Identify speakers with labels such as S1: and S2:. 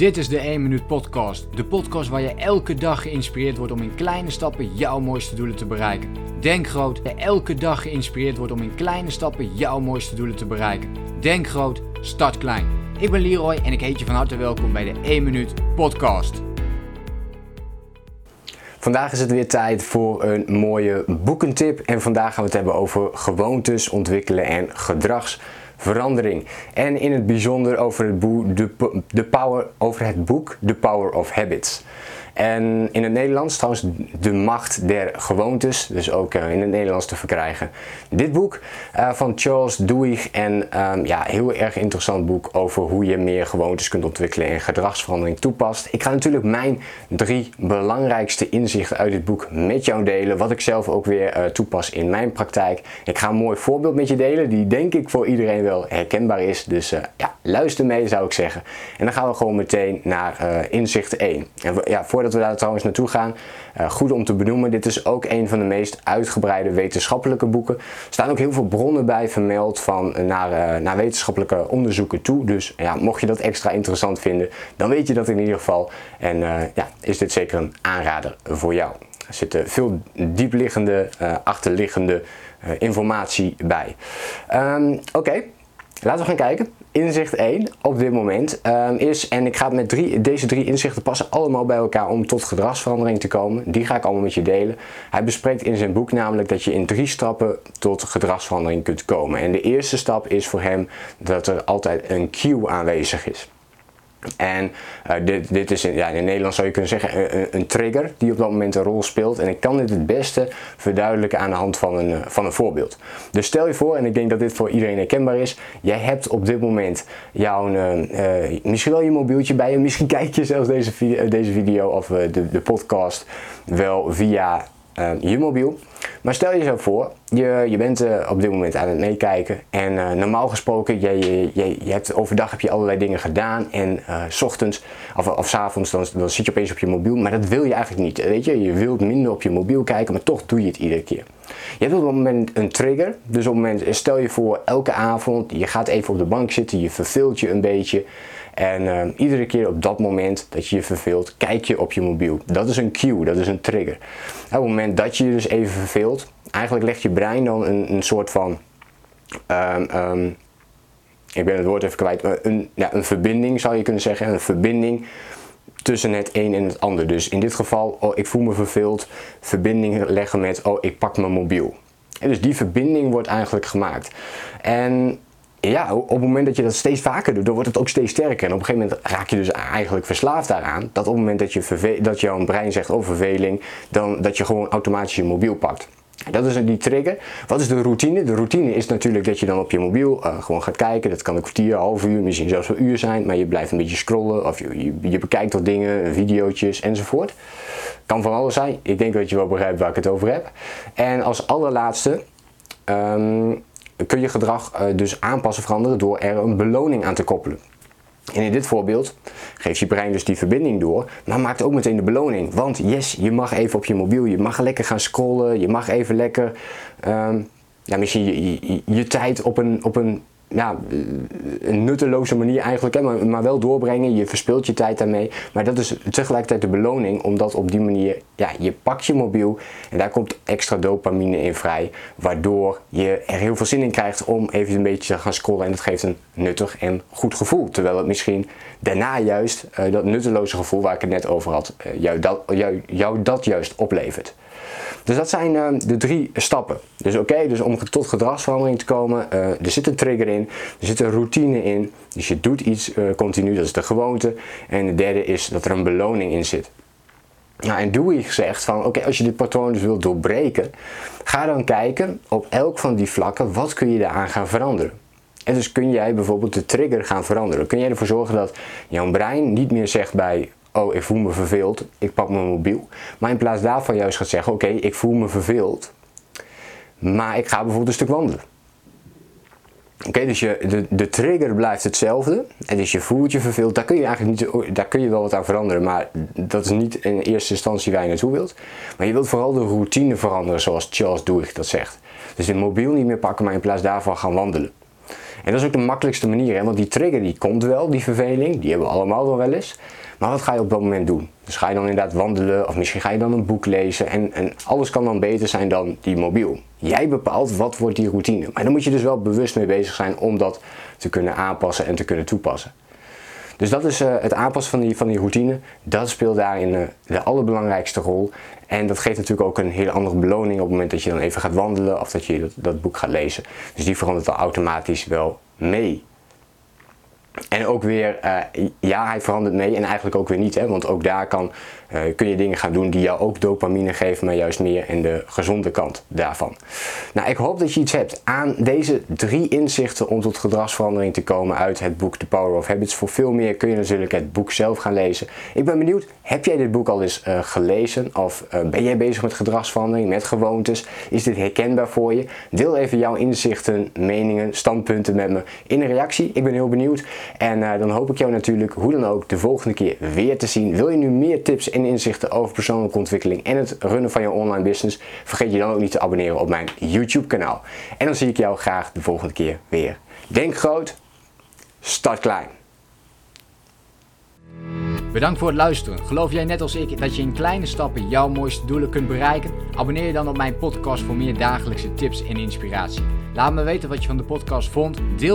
S1: Dit is de 1 Minuut Podcast. De podcast waar je elke dag geïnspireerd wordt om in kleine stappen jouw mooiste doelen te bereiken. Denk groot, en elke dag geïnspireerd wordt om in kleine stappen jouw mooiste doelen te bereiken. Denk groot, start klein. Ik ben Leroy en ik heet je van harte welkom bij de 1 Minuut Podcast.
S2: Vandaag is het weer tijd voor een mooie boekentip. En vandaag gaan we het hebben over gewoontes ontwikkelen en gedragsverandering. En in het bijzonder over het, boek, de power, over het boek The Power of Habits. En in het Nederlands trouwens De Macht der Gewoontes, dus ook uh, in het Nederlands te verkrijgen. Dit boek uh, van Charles Duhigg en um, ja, heel erg interessant boek over hoe je meer gewoontes kunt ontwikkelen en gedragsverandering toepast. Ik ga natuurlijk mijn drie belangrijkste inzichten uit dit boek met jou delen, wat ik zelf ook weer uh, toepas in mijn praktijk. Ik ga een mooi voorbeeld met je delen, die denk ik voor iedereen wel herkenbaar is. Dus ja, luister mee zou ik zeggen. En dan gaan we gewoon meteen naar inzicht 1. En ja, voordat we daar trouwens naartoe gaan, uh, goed om te benoemen, dit is ook een van de meest uitgebreide wetenschappelijke boeken. Er staan ook heel veel bronnen bij vermeld van, uh, naar, uh, naar wetenschappelijke onderzoeken toe. Dus ja, mocht je dat extra interessant vinden, dan weet je dat in ieder geval. En ja, is dit zeker een aanrader voor jou. Er zit veel diepliggende, achterliggende informatie bij. Um, Oké. Laten we gaan kijken inzicht 1 op dit moment um, is, en ik ga met drie, deze drie inzichten passen allemaal bij elkaar om tot gedragsverandering te komen. Die ga ik allemaal met je delen. Hij bespreekt in zijn boek namelijk dat je in drie stappen tot gedragsverandering kunt komen. En de eerste stap is voor hem dat er altijd een cue aanwezig is. En uh, dit, dit is in, ja, in Nederland zou je kunnen zeggen een, een, trigger die op dat moment een rol speelt. En ik kan dit het beste verduidelijken aan de hand van een, eh, van een voorbeeld. Dus stel je voor, en ik denk dat dit voor iedereen herkenbaar is. Jij hebt op dit moment jouw, misschien wel je mobieltje bij je. Misschien kijk je zelfs deze, video, deze video of de, de podcast wel via je mobiel. Maar stel je zo voor, je, je bent uh, op dit moment aan het meekijken en uh, normaal gesproken, je, je, je, je, hebt, overdag heb je allerlei dingen gedaan en uh, s ochtends of, of s avonds dan, dan zit je opeens op je mobiel, maar dat wil je eigenlijk niet. Weet je? je wilt minder op je mobiel kijken, maar toch doe je het iedere keer. Je hebt op het moment een trigger, dus op moment, stel je voor elke avond, je gaat even op de bank zitten, je verveelt je een beetje. En iedere keer op dat moment dat je je verveelt, kijk je op je mobiel. Dat is een cue, dat is een trigger. op het moment dat je je dus even verveelt, eigenlijk legt je brein dan een, een soort van. Um, um, ik ben het woord even kwijt, een, ja, een verbinding zou je kunnen zeggen. Een verbinding tussen het een en het ander. Dus in dit geval, oh, ik voel me verveeld, verbinding leggen met, oh, ik pak mijn mobiel. En dus die verbinding wordt eigenlijk gemaakt. En ja, op het moment dat je dat steeds vaker doet, dan wordt het ook steeds sterker. En op een gegeven moment raak je dus eigenlijk verslaafd daaraan. Dat op het moment dat, je dat jouw brein zegt over verveling, dan dat je gewoon automatisch je mobiel pakt. Dat is die trigger. Wat is de routine? De routine is natuurlijk dat je dan op je mobiel uh, gewoon gaat kijken. Dat kan een kwartier, half uur, misschien zelfs een uur zijn. Maar je blijft een beetje scrollen of je, je, bekijkt wat dingen, video's enzovoort. Kan van alles zijn. Ik denk dat je wel begrijpt waar ik het over heb. En als allerlaatste um, kun je gedrag uh, dus aanpassen, veranderen door er een beloning aan te koppelen. En in dit voorbeeld geeft je brein dus die verbinding door, maar maakt ook meteen de beloning. Want yes, je mag even op je mobiel, je mag lekker gaan scrollen, je mag even lekker um, ja, misschien je, je, je, tijd op een, op een ja, een nutteloze manier eigenlijk, maar, wel doorbrengen. Je verspilt je tijd daarmee. Maar dat is tegelijkertijd de beloning, omdat op die manier, ja, je pakt je mobiel en daar komt extra dopamine in vrij. Waardoor je er heel veel zin in krijgt om even een beetje te gaan scrollen. En dat geeft een nuttig en goed gevoel. Terwijl het misschien daarna juist uh, dat nutteloze gevoel waar ik het net over had, uh, jou, dat, jou dat juist oplevert. Dus dat zijn uh, de drie stappen. Dus oké, dus om tot gedragsverandering te komen, uh, er zit een trigger in, er zit een routine in. Dus je doet iets uh, continu, dat is de gewoonte. En de derde is dat er een beloning in zit. Nou, en Dewey zegt van oké, als je dit patroon dus wilt doorbreken, ga dan kijken op elk van die vlakken, wat kun je daaraan gaan veranderen. En dus kun jij bijvoorbeeld de trigger gaan veranderen. Kun jij ervoor zorgen dat jouw brein niet meer zegt bij oh ik voel me verveeld, ik pak mijn mobiel. Maar in plaats daarvan juist gaat zeggen, oké, ik voel me verveeld, maar ik ga bijvoorbeeld een stuk wandelen. Oké, dus je, de, de trigger blijft hetzelfde. En dus je voelt je verveeld. Daar kun je eigenlijk niet, daar kun je wel wat aan veranderen. Maar dat is niet in eerste instantie waar je naartoe wilt. Maar je wilt vooral de routine veranderen, zoals Charles Duhigg dat zegt. Dus het mobiel niet meer pakken, maar in plaats daarvan gaan wandelen. En dat is ook de makkelijkste manier, hè? want die trigger die komt wel, die verveling, die hebben we allemaal wel wel eens. Maar wat ga je op dat moment doen? Dus ga je dan inderdaad wandelen of misschien ga je dan een boek lezen en, en alles kan dan beter zijn dan die mobiel. Jij bepaalt wat wordt die routine. Maar dan moet je dus wel bewust mee bezig zijn om dat te kunnen aanpassen en te kunnen toepassen. Dus dat is uh, het aanpassen van die, van die routine. Dat speelt daarin uh, de allerbelangrijkste rol. En dat geeft natuurlijk ook een hele andere beloning op het moment dat je dan even gaat wandelen of dat je dat boek gaat lezen. Dus die verandert dan automatisch wel mee. En ook weer, uh, ja, hij verandert mee en eigenlijk ook weer niet. Hè? Want ook daar kan, uh, kun je dingen gaan doen die jou ook dopamine geven, maar juist meer in de gezonde kant daarvan. Nou, ik hoop dat je iets hebt aan deze drie inzichten om tot gedragsverandering te komen uit het boek The Power of Habits. Voor veel meer kun je natuurlijk het boek zelf gaan lezen. Ik ben benieuwd, heb jij dit boek al eens uh, gelezen? Of ben jij bezig met gedragsverandering, met gewoontes? Is dit herkenbaar voor je? Deel even jouw inzichten, meningen, standpunten met me in een reactie. Ik ben heel benieuwd. En uh, dan hoop ik jou natuurlijk hoe dan ook de volgende keer weer te zien. Wil je nu meer tips en inzichten over persoonlijke ontwikkeling en het runnen van je online business? Vergeet je dan ook niet te abonneren op mijn YouTube kanaal. En dan zie ik jou graag de volgende keer weer. Denk groot, start klein.
S1: Bedankt voor het luisteren. Geloof jij net als ik dat je in kleine stappen jouw mooiste doelen kunt bereiken? Abonneer je dan op mijn podcast voor meer dagelijkse tips en inspiratie. Laat me weten wat je van de podcast vond. Deel